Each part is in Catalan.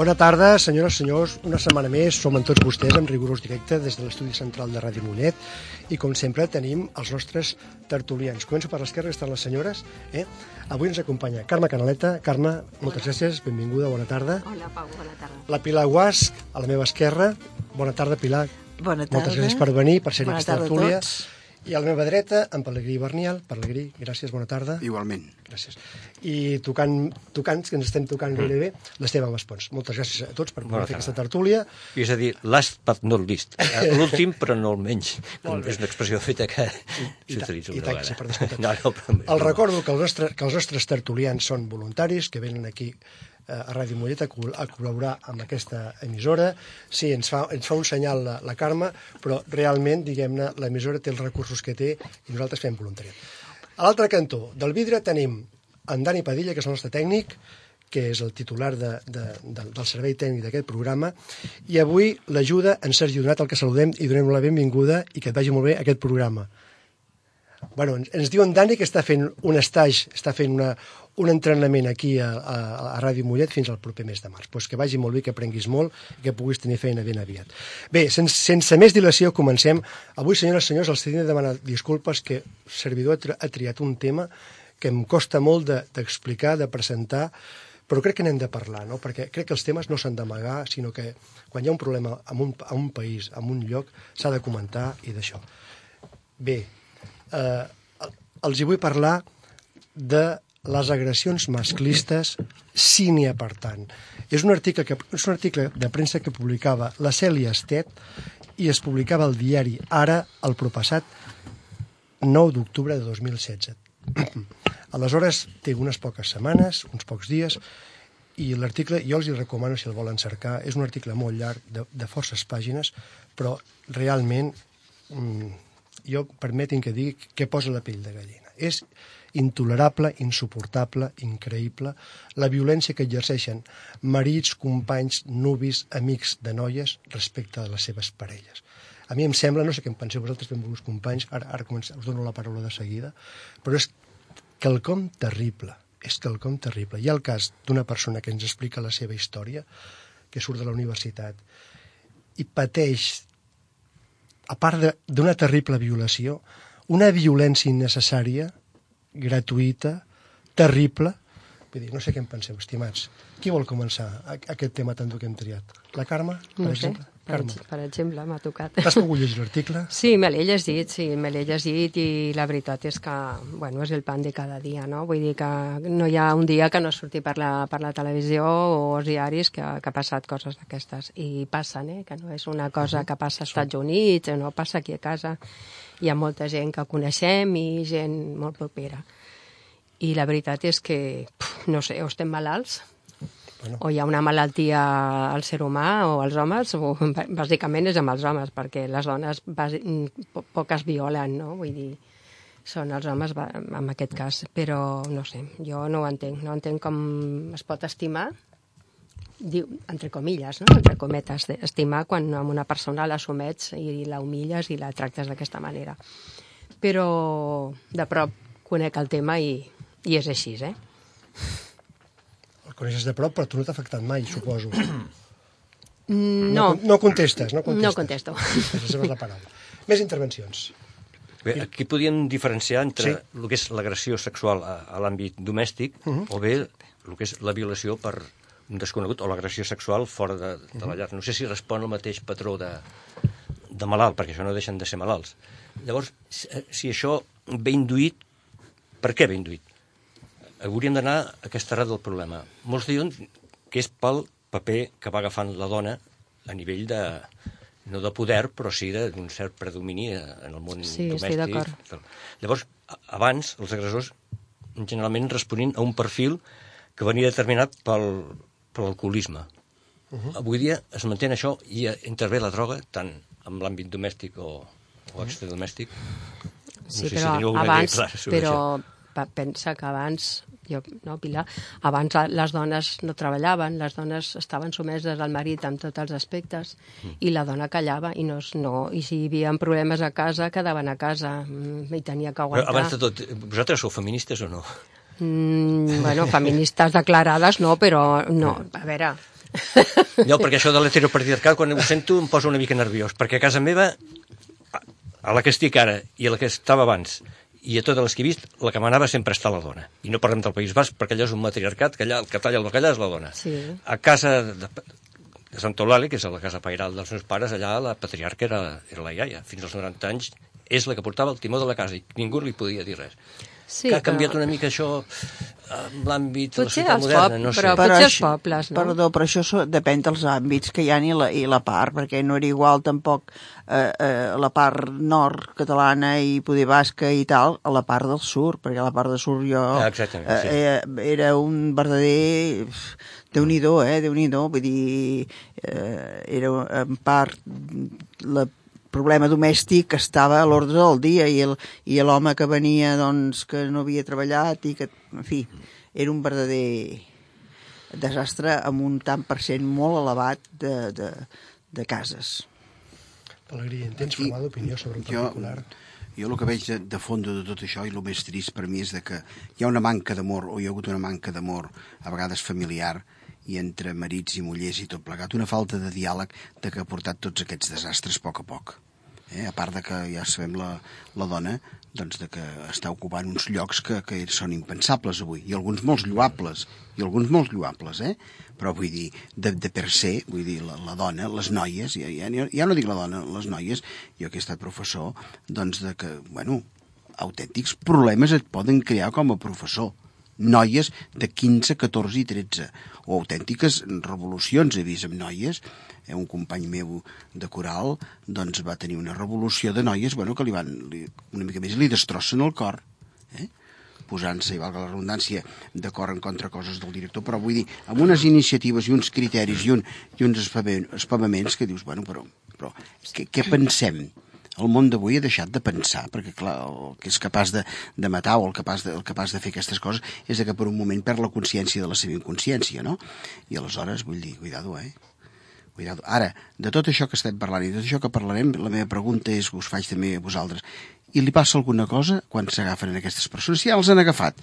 Bona tarda, senyores i senyors. Una setmana més som amb tots vostès en rigorós directe des de l'estudi central de Ràdio Mollet i com sempre tenim els nostres tertulians. Començo per l'esquerra, estan les senyores. Eh? Avui ens acompanya Carme Canaleta. Carme, moltes Hola. gràcies, benvinguda, bona tarda. Hola, Pau, bona tarda. La Pilar Guas, a la meva esquerra. Bona tarda, Pilar. Bona tarda. Moltes gràcies per venir, per ser bona aquesta tarda tertúlia. a tots. I a la meva dreta, en Pelegrí Bernial. Pelegrí, gràcies, bona tarda. Igualment. Gràcies. I tocant, tocant que ens estem tocant gairebé, l'Esteve Maspons. Moltes gràcies a tots per poder Bona fer tarda. aquesta tertúlia. És a dir, last but not least. Eh, L'últim, però no el menys. És una expressió feta que I, s'utilitza i una per vegada. descomptat. No, no, però... El recordo que, el nostre, que els nostres tertulians són voluntaris, que venen aquí a Ràdio Mollet a, a col·laborar amb aquesta emissora. Sí, ens fa, ens fa un senyal la, la Carme, però realment, diguem-ne, l'emissora té els recursos que té i nosaltres fem voluntariat. A l'altre cantó del vidre tenim en Dani Padilla, que és el nostre tècnic, que és el titular de, de, de, del servei tècnic d'aquest programa, i avui l'ajuda en Sergi Donat, el que saludem i donem la benvinguda i que et vagi molt bé aquest programa. Bueno, ens, ens diu en Dani que està fent un estatge, està fent una, un entrenament aquí a, a, a Ràdio Mollet fins al proper mes de març. Pues que vagi molt bé, que aprenguis molt i que puguis tenir feina ben aviat. Bé, sense, sense més dilació, comencem. Avui, senyores i senyors, els he de demanar disculpes que servidor ha, ha triat un tema que em costa molt de- d'explicar, de, de presentar, però crec que n'hem de parlar, no? perquè crec que els temes no s'han d'amagar, sinó que quan hi ha un problema en un, en un país, en un lloc, s'ha de comentar i d'això. Bé, eh, els hi vull parlar de les agressions masclistes, si n'hi ha per tant. És un, article que, és un article de premsa que publicava la Cèlia Estet i es publicava al diari Ara el propassat 9 d'octubre de 2016. Aleshores, té unes poques setmanes, uns pocs dies, i l'article, jo els hi recomano si el volen cercar, és un article molt llarg, de, de forces pàgines, però realment, mm, jo permetin que digui que posa la pell de gallina. És intolerable, insuportable, increïble, la violència que exerceixen marits, companys, nuvis, amics de noies respecte a les seves parelles. A mi em sembla, no sé què en penseu vosaltres, benvolguts companys, ara, ara comença, us dono la paraula de seguida, però és quelcom terrible, és quelcom terrible. Hi ha el cas d'una persona que ens explica la seva història, que surt de la universitat, i pateix, a part de- d'una terrible violació, una violència innecessària, gratuïta, terrible. Vull dir, no sé què en penseu, estimats. Qui vol començar aquest tema tan dur que hem triat? La Carme, per No sé, exemple? Per, Carme, per exemple, m'ha tocat. t'has pogut llegir l'article? Sí, me l'he llegit, sí, me l'he llegit i la veritat és que, bueno, és el pan de cada dia, no? Vull dir que no hi ha un dia que no surti per la, per la televisió o els diaris que, que ha passat coses d'aquestes. I passen, eh? Que no és una cosa que passa als Estats Units, no passa aquí a casa. Hi ha molta gent que coneixem i gent molt propera. I la veritat és que, puf, no sé, o estem malalts, Bueno. o hi ha una malaltia al ser humà o als homes, o bàsicament és amb els homes, perquè les dones poques violen, no? Vull dir, són els homes en aquest cas, però no sé, jo no ho entenc, no entenc com es pot estimar, diu, entre comilles, no? entre cometes, estimar quan amb una persona la somets i la humilles i la tractes d'aquesta manera. Però de prop conec el tema i, i és així, eh? Coneixes de prop, però tu no t'ha afectat mai, suposo. No, No contestes, no contestes. No contesto. Reserves la paraula. Més intervencions. Bé, aquí podríem diferenciar entre Sí. sí. el que és l'agressió sexual a, a l'àmbit domèstic uh -huh. o bé el que és la violació per un desconegut o l'agressió sexual fora de, de la llar. No sé si respon al mateix patró de, de malalt, perquè això no deixen de ser malalts. Llavors, si, si això ve induït, per què ve induït? Hauríem d'anar a aquesta arrel del problema. Molts diuen que és pel paper que va agafant la dona a nivell de, no de poder, però sí de- d'un cert predomini en el món Sí, estic domèstic. d'acord. Llavors, abans, els agressors generalment responien a un perfil que venia determinat pel, per l'alcoholisme. Uh -huh. Avui dia es manté això i intervé la droga tant en l'àmbit domèstic o, o extradomèstic. Sí, sé si però idea abans, però pensa que abans, jo, no, Pilar, abans les dones no treballaven, les dones estaven someses al marit en tots els aspectes Mm. i la dona callava i, no, no, i si hi havia problemes a casa, quedaven a casa mm, i tenia que Però aguantar. abans de tot, vosaltres sou feministes o no? Mm, bueno, feministes declarades no, però no, a veure... No, perquè això de l'heteropatriarcat, quan ho sento, em posa una mica nerviós, perquè a casa meva, a la que estic ara i a la que estava abans, i a totes les que he vist, la que manava sempre està la dona. I no parlem del País Basc, perquè allà és un matriarcat, que allà el que talla el bacallà és la dona. Sí. A casa de, de Sant Eulàlia, que és la casa pairal dels meus pares, allà la patriarca era, era la iaia. Fins als 90 anys és la que portava el timó de la casa i ningú li podia dir res. Sí, que ha canviat però- una mica això en l'àmbit de la els moderna, pop- no sé. però- Però potser els això- pobles, no? Perdó, però això so- depèn dels àmbits que hi ha i la, i la part, perquè no era igual tampoc eh, eh, la part nord catalana i poder basca i tal, a la part del sud, perquè la part del sud jo... Ah, exactament, sí. eh, era un verdader... déu nhi eh? déu nhi vull dir, eh, era en part la problema domèstic estava a l'ordre del dia i el- i l'home que venia doncs, que no havia treballat i que, en fi, era un verdader desastre amb un tant per cent molt elevat de, de, de cases. Pelegrí, en tens formada opinió sobre el jo, particular? jo el que veig de, de fons de tot això i el més trist per mi és de que hi ha una manca d'amor o hi ha hagut una manca d'amor a vegades familiar i entre marits i mullers i tot plegat, una falta de diàleg de que ha portat tots aquests desastres a poc a poc. Eh? A part de que ja sabem la, la dona doncs de que està ocupant uns llocs que, que són impensables avui, i alguns molt lloables, i alguns molt lloables, eh? però vull dir, de, de per se, vull dir, la, la dona, les noies, ja, ja, ja no dic la dona, les noies, jo que he estat professor, doncs de que, bueno, autèntics problemes et poden crear com a professor. Noies de 15, 14 i 13, o autèntiques revolucions he vist amb noies, eh, un company meu de coral doncs va tenir una revolució de noies bueno, que li van, li, una mica més li destrossen el cor eh? posant-se, i valga la redundància, d'acord en contra coses del director, però vull dir, amb unes iniciatives i uns criteris i, un, i uns espavaments que dius, bueno, però, però què, què pensem? El món d'avui ha deixat de pensar, perquè clar, el que és capaç de, de matar o el capaç de, el capaç de fer aquestes coses és de que per un moment perd la consciència de la seva inconsciència, no? I aleshores, vull dir, cuidado, eh? Cuidado. Ara, de tot això que estem parlant i de tot això que parlarem, la meva pregunta és, us faig també a vosaltres, i li passa alguna cosa quan s'agafen en aquestes persones? Si ja els han agafat,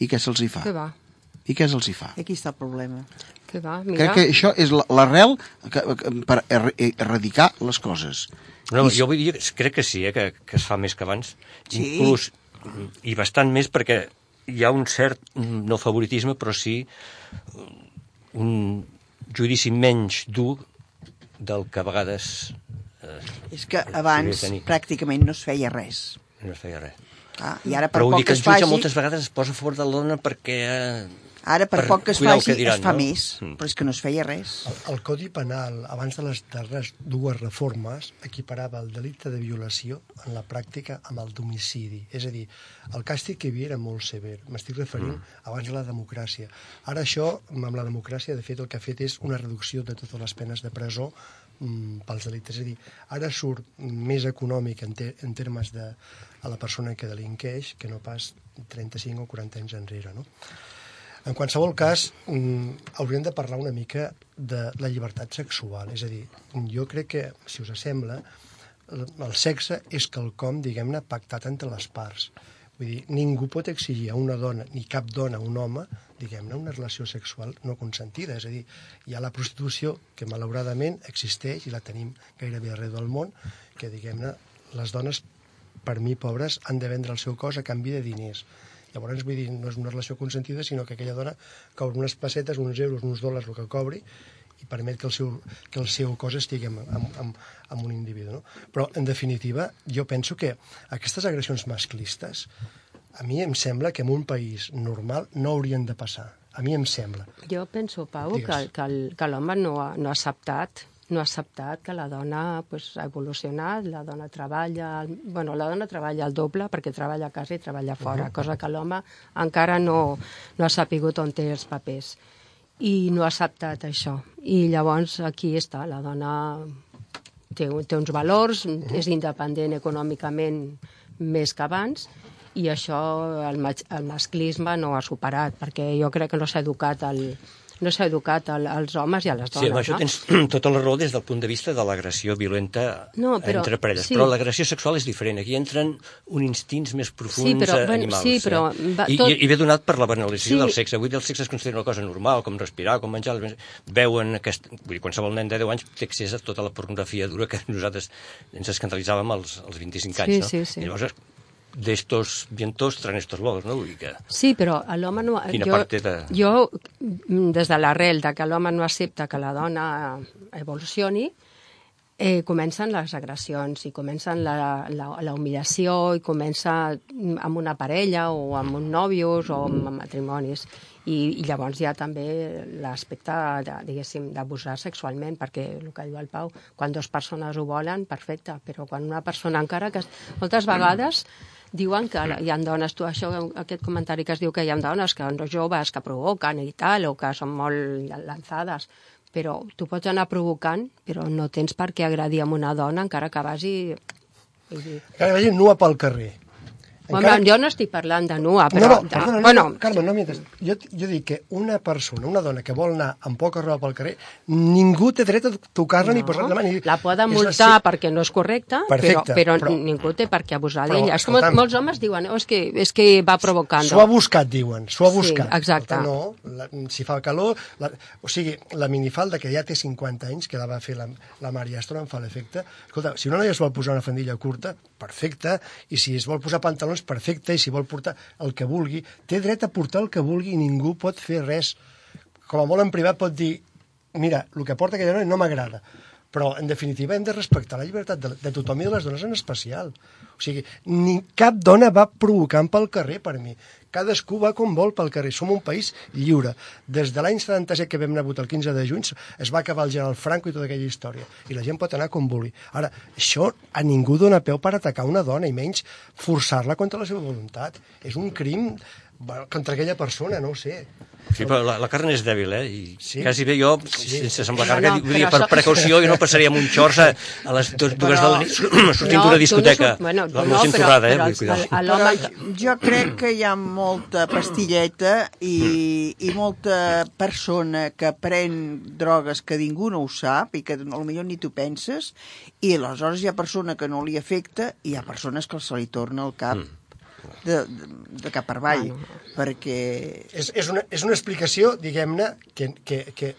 i què se'ls hi fa? Què va? I què se'ls hi fa? Aquí està el problema. Què va? Mira, Crec que això és la- l'arrel que- que- per er- erradicar les coses. No, jo vull dir, crec que sí, eh, que, que es fa més que abans. Sí. Inclús, i bastant més, perquè hi ha un cert, no favoritisme, però sí un judici menys dur del que a vegades eh, És que abans pràcticament no es feia res. no es feia res. Ah, I ara per Però vull dir que el jutge faci... moltes vegades es posa a favor de la dona perquè... Eh, Ara, per, per poc que es faci, que diran, es fa no? més, Mm. però és que no es feia res. El, el Codi Penal, abans de les darreres dues reformes, equiparava el delicte de violació en la pràctica amb el d'homicidi. És a dir, el càstig que hi havia era molt sever. M'estic referint mm. abans a la democràcia. Ara això, amb la democràcia, de fet, el que ha fet és una reducció de totes les penes de presó mm, pels delictes. És a dir, ara surt més econòmic en, te en termes de a la persona que delinqueix que no pas 35 o 40 anys enrere, no? En qualsevol cas, mm, hauríem de parlar una mica de la llibertat sexual. És a dir, jo crec que, si us sembla, el sexe és quelcom, diguem-ne, pactat entre les parts. Vull dir, ningú pot exigir a una dona, ni cap dona a un home, diguem-ne, una relació sexual no consentida. És a dir, hi ha la prostitució que malauradament existeix i la tenim gairebé arreu del món, que, diguem-ne, les dones, per mi, pobres, han de vendre el seu cos a canvi de diners. Llavors, vull dir, no és una relació consentida, sinó que aquella dona cobra unes pessetes, uns euros, uns dòlars, el que cobri, i permet que el seu, que el seu cos estigui amb, amb, amb, amb un individu. No? Però, en definitiva, jo penso que aquestes agressions masclistes, a mi em sembla que en un país normal no haurien de passar. A mi em sembla. jo penso, Pau, que, Digues. que que l'home no, ha, no ha acceptat no ha acceptat que la dona pues, ha evolucionat, la dona treballa, bueno, la dona treballa el doble perquè treballa a casa i treballa fora, uh -huh. cosa que l'home encara no, no ha sapigut on té els papers i no ha acceptat això. I llavors aquí està, la dona té, té uns valors, uh -huh. és independent econòmicament més que abans, i això el, el masclisme no ha superat, perquè jo crec que no s'ha educat el, no s'ha educat al, als homes i a les dones. Sí, amb això no? tens tota la raó des del punt de vista de l'agressió violenta no, però, entre parelles, sí. però l'agressió sexual és diferent. Aquí entren uns instints més profuns sí, però, bueno, animals. Sí, però... Eh? Va, I, tot... I, I ve donat per la banalització Sí. del sexe. Avui el sexe es considera una cosa normal, com respirar, com menjar... Veuen aquest... Vull dir, qualsevol nen de 10 anys té accés a tota la pornografia dura que nosaltres ens escandalitzàvem als, als 25 anys, Sí, no? sí, sí. I llavors, d'estos vientos traen estos lodos, no? Vull que... Sí, però l'home no... Quina jo, part de- Jo, mm, des de l'arrel de que l'home no accepta que la dona evolucioni, eh, comencen les agressions i comencen la, la, la humillació i comença mm, amb una parella o amb un nòvios o amb, matrimonis. I, I llavors hi ha també l'aspecte, de, diguéssim, d'abusar sexualment, perquè el que diu el Pau, quan dues persones ho volen, perfecte, però quan una persona encara que... Moltes vegades diuen que hi ha dones, tu, això, aquest comentari que es diu que hi ha dones que no joves que provoquen i tal, o que són molt lanzades, però tu pots anar provocant, però no tens per què agredir amb una dona encara que vagi... Que vagi nua pel carrer. Home, jo no estic parlant de nua, No, però... no, de- perdona, no, bueno, no, Carme, no m'hi. Jo, jo dic que una persona, una dona que vol anar amb poca roba pel carrer, ningú té dret a tocar-la ni posar-la la mà. Ni... la poden multar sí. perquè no és correcte, Perfecte, però, però, però- ningú té per què abusar d'ella. És com escolta'm. molts homes diuen, oh, és, que, és que va provocant. S'ho ha buscat, diuen, s'ho ha Sí, buscat. exacte. Escolta, no, la, si fa calor... La, o sigui, la minifalda, que ja té 50 anys, que la va fer la, la Maria em fa l'efecte. Escolta, si una noia es vol posar una fandilla curta, perfecte, i si es vol posar pantalons, perfecte, i si vol portar el que vulgui, té dret a portar el que vulgui i ningú pot fer res. Com a molt en privat pot dir, mira, el que porta aquella noia no m'agrada. Però, en definitiva, hem de respectar la llibertat de, de tothom i de les dones en especial. O sigui, ni cap dona va provocant pel carrer, per mi. Cadascú va com vol pel carrer. Som un país lliure. Des de l'any 77 que vam anar a votar el 15 de juny es va acabar el general Franco i tota aquella història. I la gent pot anar com vulgui. Ara, això a ningú dona peu per atacar una dona, i menys forçar-la contra la seva voluntat. És un crim contra aquella persona, no ho sé. Sí, però la, la carn és dèbil, eh? I Sí. quasi bé jo, sense semblar carga, no, no, vull dir, però per això- precaució jo no passaria amb un xors a, a les dues, dues Però- de la nit sortint No, d'una discoteca. no bueno, no, no, però- eh? però l'home... Però jo crec que hi ha molta pastilleta i, i molta persona que pren drogues que ningú no ho sap i que potser ni tu penses i aleshores hi ha persona que no li afecta i hi ha persones que se li torna al cap de, de, de cap per avall perquè És, és, una, és una explicació, diguem-ne, que, que, que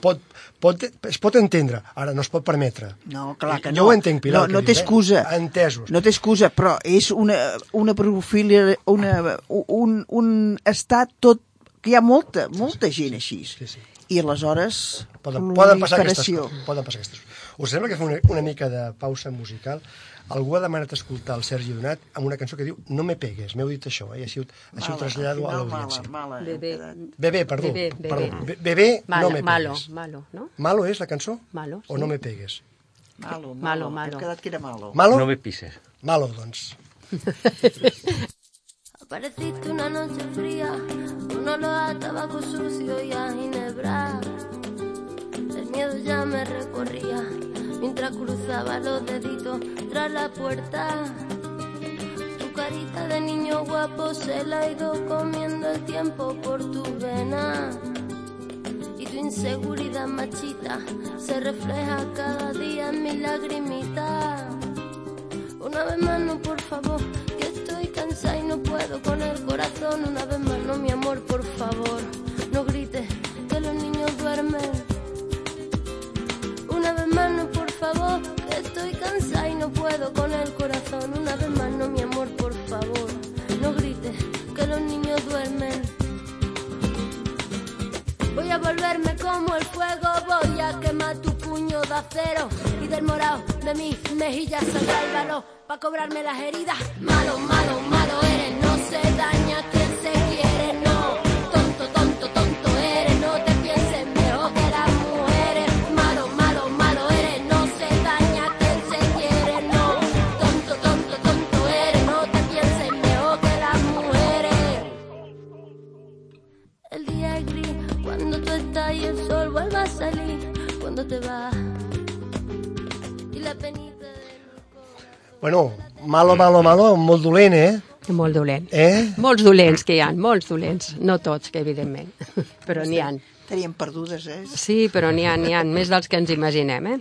pot, pot, es pot entendre, ara no es pot permetre. No, clar que jo no. ho entenc, Pilar, No, no té dius, excusa. Eh? Entesos. No té excusa, però és una, una profilia, una, un, un estat tot... que hi ha molta, molta gent així. Sí, sí. I aleshores... Poden, poden passar aquestes coses. Poden passar aquestes coses. Us sembla que fa una, una mica de pausa musical? Algú ha demanat escoltar el Sergi Donat amb una cançó que diu No me pegues, m'heu dit això, eh? i així, ho- així ho Mala, trasllado a l'audiència. Mala, mala, Bebé. Bebé, perdó. Bebé, bebé. perdó. Be- Bebé, Malo, no me malo, pegues. malo, no? Malo és la cançó? Malo, O sí. no me pegues? Malo, malo, Malo, malo. Hem quedat que era malo. Malo? No me pises. Malo, doncs. Apareciste una noche fría, un olor a tabaco sucio y a ginebra. Miedo ya me recorría mientras cruzaba los deditos tras la puerta. Tu carita de niño guapo se la ha ido comiendo el tiempo por tu vena. Y tu inseguridad machita se refleja cada día en mi lagrimita. Una vez más no, por favor, que estoy cansada y no puedo con el corazón. Una vez más no, mi amor, por favor, no grites que los niños duermen. Favor, que estoy cansada y no puedo con el corazón. Una vez más no, mi amor, por favor, no grites que los niños duermen. Voy a volverme como el fuego, voy a quemar tu puño de acero y del morado de mis mejillas saldrá el valor para cobrarme las heridas. Malo, malo, malo eres, no se daña malo, malo, malo, molt dolent, eh? Molt dolent. Eh? Molts dolents que hi ha, molts dolents. No tots, que evidentment, però n'hi han. Teníem perdudes, eh? Sí, però n'hi ha, n'hi ha més dels que ens imaginem, eh?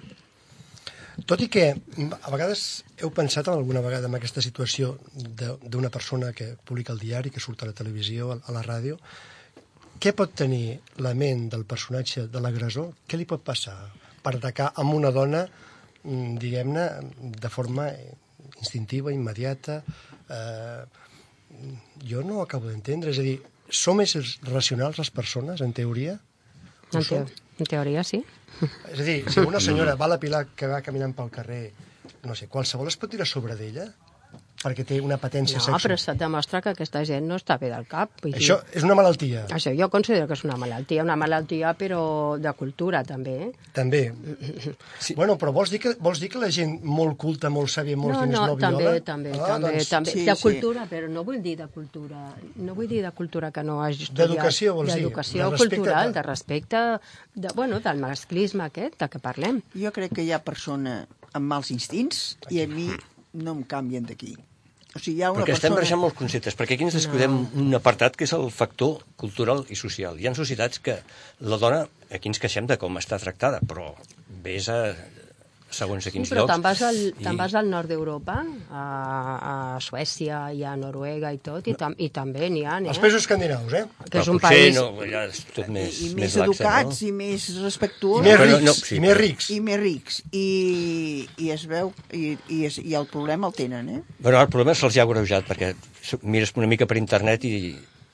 Tot i que a vegades heu pensat alguna vegada en aquesta situació de- d'una persona que publica el diari, que surt a la televisió, a la ràdio, què pot tenir la ment del personatge de l'agressor? Què li pot passar per atacar amb una dona, mm, diguem-ne, de forma instintiva, immediata? Eh, jo no ho acabo d'entendre. És a dir, som éssers racionals les persones, en teoria? En, teo en teoria, sí. És a dir, si una senyora va a la Pilar que va caminant pel carrer, no sé, qualsevol es pot tirar sobre d'ella perquè té una patència No, sexual. però se't demostra que aquesta gent no està bé del cap. Vull dir, Això és una malaltia, Això jo considero que és una malaltia, una malaltia però de cultura també. Eh? també. Sí. Bueno, però vols dir, que, vols dir que la gent molt culta, molt sàvia, molts No, diners no, no viola? també, també, ah, també, doncs, també. sí, de sí. cultura, però no vull dir de cultura, no vull dir de cultura que no hagi estudiat. D'educació, vols dir? D'educació cultural, de- de respecte, de, bueno, del masclisme aquest, de què parlem. Jo crec que hi ha persona amb mals instints i a mi no em canvien d'aquí. O sigui, hi ha una Perquè estem persona... barrejant molts conceptes, perquè aquí ens descuidem no. un apartat que és el factor cultural i social. Hi ha societats que la dona, aquí ens queixem de com està tractada, però vés a segons a Sí, quins però llocs. te'n vas, al, i- te'n vas al nord d'Europa, a, a Suècia i a Noruega i tot, i, tam, i també n'hi ha, eh? Els països escandinaus, eh? que és un potser país... No, allà és tot més, I, i més més, laxa, educats, no? i més I respectuosos. més però rics, no- sí, i més rics. I més rics. I, I es veu... I, i, es, I el problema el tenen, eh? Bueno, el problema se'ls ha agreujat, perquè mires una mica per internet i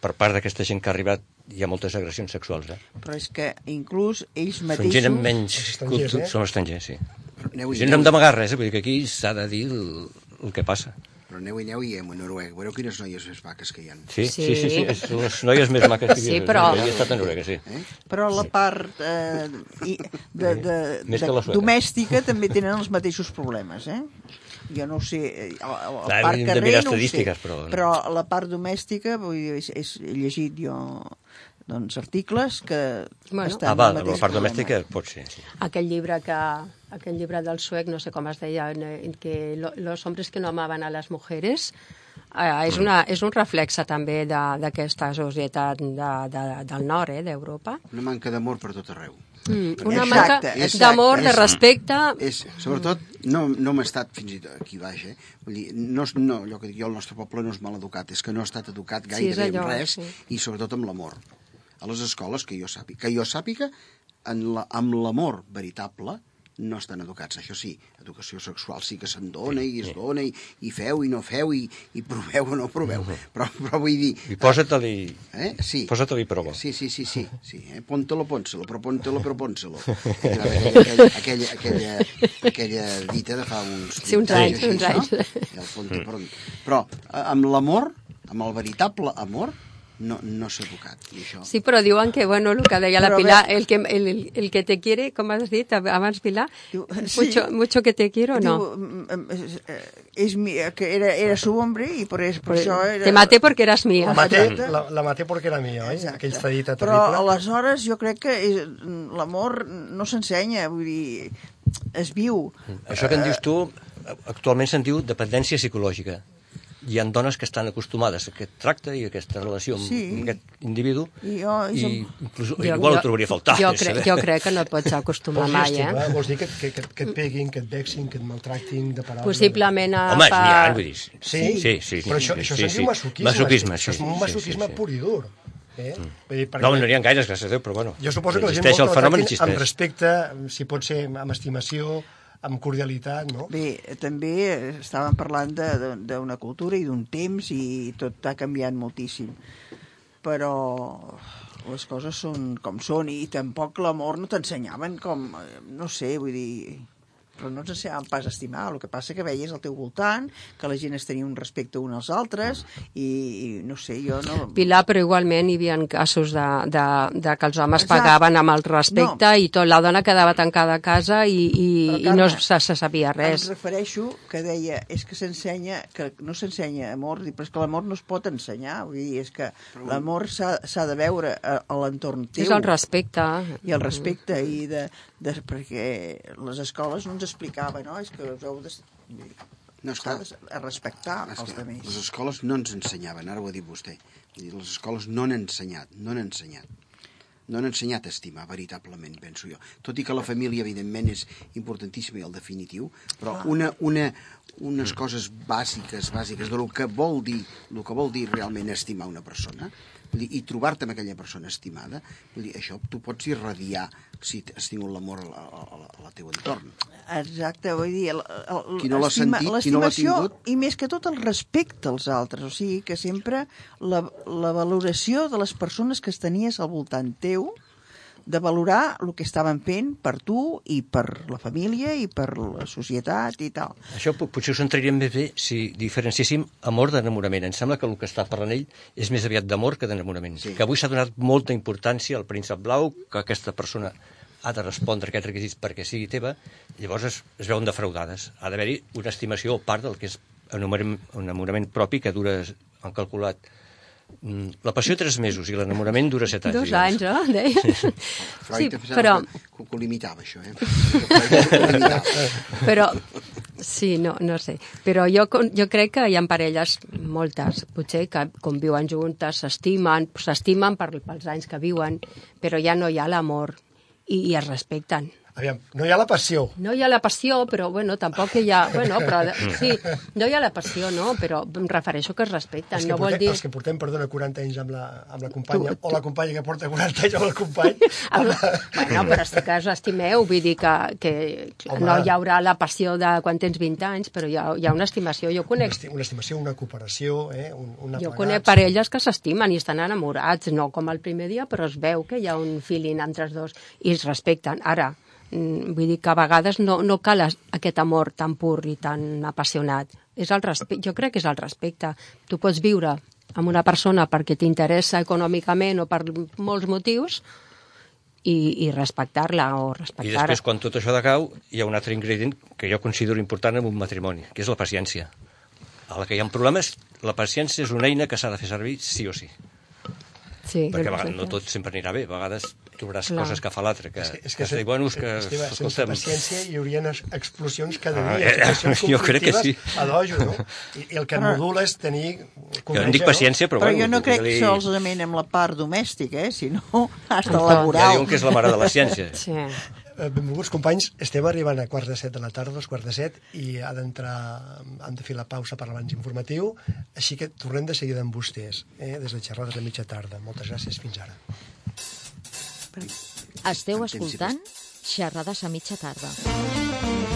per part d'aquesta gent que ha arribat hi ha moltes agressions sexuals. Eh? Però és que inclús ells Són mateixos... gent amb menys estrangers, eh? són estrangers, sí. Aneu i no hem aneu, d'amagar res, eh? vull dir que aquí s'ha de dir el, el que passa. però aneu i aneu i a Noruega. Veureu quines noies més maques que hi ha. Sí, sí, sí, Sí. sí, sí. són les noies més maques que hi Sí, ha. però- Jo he estat a Noruega, sí. Però la part eh, i- de, de, Més de, sueca. domèstica també tenen els mateixos problemes, eh? Jo no ho sé, eh, Clar, part hem de carrer no ho sé, estadístiques, però- però la part domèstica, vull dir, és, és, llegit jo doncs, articles que Bueno. estan Ah, va, amb el la part problema. domèstica pot ser, sí. aquell llibre que aquell llibre del suec, no sé com es deia, en que lo- los hombres que no amaban a las mujeres, eh, és, una, és un reflexe també de- d'aquesta societat de, de, del nord, eh, d'Europa. Una manca d'amor per tot arreu. Mm, una Exacte, manca d'amor, de respecte... És, sobretot, no, no m'he estat fins i tot aquí baix, eh? Vull dir, no, no, allò que dic jo, el nostre poble no és mal educat, és que no ha estat educat Sí, és gairebé allò, en res, sí. i sobretot amb l'amor. A les escoles, que jo sàpiga, que jo sàpiga, en la, amb l'amor veritable, no estan educats. Això sí, educació sexual sí que se'n dona i es dona, i, i feu i no feu, i, i proveu o no proveu. Però, però vull dir... I posa-te-li... Eh? Sí. Posa-te-li prova. Sí, sí, sí, sí. sí eh? Póntelo, pónselo, però póntelo, però pónselo. Aquella, aquella, aquella, aquella dita de fa uns... Sí, uns 20 anys, uns anys. No? El ponte, però, però eh, amb l'amor, amb el veritable amor, no, no s'ha educat. I això... Sí, però diuen que, bueno, el que deia la Però a Pilar, veure- el que, el, el- el que te quiere, com has dit abans, Pilar, Diu, sí. mucho, mucho que te quiero, no. Diu, mm, mm, és, eh, és mi, que era, era su hombre i per, per això era... Te maté porque eras La mía. maté, Exacte. la, la maté perquè era mia, oi? Exacte. Aquell Però terrible. aleshores jo crec que l'amor no s'ensenya, vull dir, es viu. Això que en dius tu, actualment se'n diu dependència psicològica. Hi ha dones que estan acostumades a aquest tracte i a aquesta relació amb, Sí. amb aquest individu I jo- i i inclús, igual ho trobaria a faltar. Jo, és crec, saber. jo crec que no et pots acostumar Vols dir mai, estigma? eh? Vols dir que, que, que, que et peguin, que et vexin, que et maltractin de paraules? Possiblement a... Home, n'hi ha, vull dir... Sí? sí, sí, Però això, això sí, se'n sí. diu masoquisme. Masoquisme, Això sí. és un sí, masoquisme sí, sí. pur i dur. Eh? Vull dir, perquè No, no n'hi ha gaires, gràcies a Déu, però bueno. Jo suposo que la gent existeix vol el que la fenomen, tractin amb respecte, si pot ser amb estimació, amb cordialitat, no? Bé, també estàvem parlant d'una cultura i d'un temps i tot ha canviat moltíssim. Però les coses són com són i tampoc l'amor no t'ensenyaven com, eh, no sé, vull dir però no ens ensenyaven pas a estimar, el que passa que veies al teu voltant, que la gent es tenia un respecte uns als altres i, i no sé, jo no... Pilar, però igualment hi havia casos de, de, de que els homes Exacte. pagaven amb el respecte No. i tot la dona quedava tancada a casa i, i, Però, i no se, se sabia Em res. refereixo que deia, és que s'ensenya, que no s'ensenya amor, però és que l'amor no es pot ensenyar, vull dir, és que l'amor s'ha s'ha de veure a, a l'entorn teu. És el respecte. I el respecte, i de, de, perquè les escoles no ens explicaven, no? És que us heu de... No, esclar. De respectar És els altres. Les escoles no ens ensenyaven, ara ho ha dit vostè. Les escoles no han ensenyat, no han ensenyat. No han ensenyat a estimar, veritablement, penso jo. Tot i que la família, evidentment, és importantíssima i el definitiu, però una, una, unes coses bàsiques, bàsiques, de lo que vol dir, el que vol dir realment estimar una persona, i trobar-te amb aquella persona estimada, vull dir, això tu pots irradiar si has tingut l'amor a, la- a, a la teu entorn. Exacte, vull dir... El, el, Qui no l'ha sentit, qui no l'ha tingut. I més que tot el respecte als altres, o sigui que sempre la, la valoració de les persones que es tenies al voltant teu, de valorar el que estaven fent per tu i per la família i per la societat i tal. Això po- potser ho centraríem més bé si diferenciéssim amor d'enamorament. Em sembla que el que està parlant ell és més aviat d'amor que d'enamorament. Sí. Que avui s'ha donat molta importància al príncep blau, que aquesta persona ha de respondre a aquests requisits perquè sigui teva, llavors es, es veuen defraudades. Ha d'haver-hi una estimació a part del que és enamorament, enamorament propi, que dura, han calculat, la passió tres mesos i l'enamorament dura set anys. Dos anys, no? Deia. Freud Sí, sí, però, que, que ho limitava, això, eh? Però, sí, no, no sé. Però jo, jo crec que hi ha parelles, moltes, potser, que conviuen juntes, s'estimen, s'estimen per, pels anys que viuen, però ja no hi ha l'amor i, i es respecten. Aviam, no hi ha la passió. No hi ha la passió, però, bueno, tampoc hi ha... Bueno, però, sí, no hi ha la passió, no? Però em refereixo que es respecten. Els que, no vol portem, dir... els que portem, perdona, 40 anys amb la, amb la companya, Tu- tu- o la companya que porta 40 anys amb el company, El, bueno, però sí que us estimeu, vull dir que, que Home. no hi haurà la passió de quan tens 20 anys, però hi ha, hi ha una estimació. Jo una, conec, esti- una estimació, una cooperació, eh? un, un jo conec parelles que s'estimen i estan enamorats, no com el primer dia, però es veu que hi ha un feeling entre els dos i es respecten. Ara, vull dir que a vegades no, no cal es- aquest amor tan pur i tan apassionat. És el respe... Jo crec que és el respecte. Tu pots viure amb una persona perquè t'interessa econòmicament o per molts motius i, i respectar-la o I respectar després, quan tot això decau, hi ha un altre ingredient que jo considero important en un matrimoni, que és la paciència. A la que hi ha problemes, la paciència és una eina que s'ha de fer servir sí o sí. Sí, Perquè a vegades no tot sempre anirà bé. A vegades trobaràs Clar. coses que fa l'altre, que, És que, és que, que, que, bueno, és que, Esteve, sense paciència hi haurien ex- explosions cada Ah, dia, eh, situacions jo crec que sí. a dojo, no? I, I el que Però- modula és tenir jo en dic paciència, però, Però, bueno... jo no crec digue-li- solament amb la part domèstica, eh? sinó hasta tot. Ja laboral. diuen que és la mare de la ciència. Sí. Eh, Benvolguts companys, estem arribant a quarts de set de la tarda, dos quarts de set, i ha d'entrar, han de fer la pausa per l'abans informatiu, així que tornem de seguida amb vostès, eh, des de xerrades a mitja tarda. Moltes gràcies, fins ara. Esteu escoltant Xerrades a mitja tarda.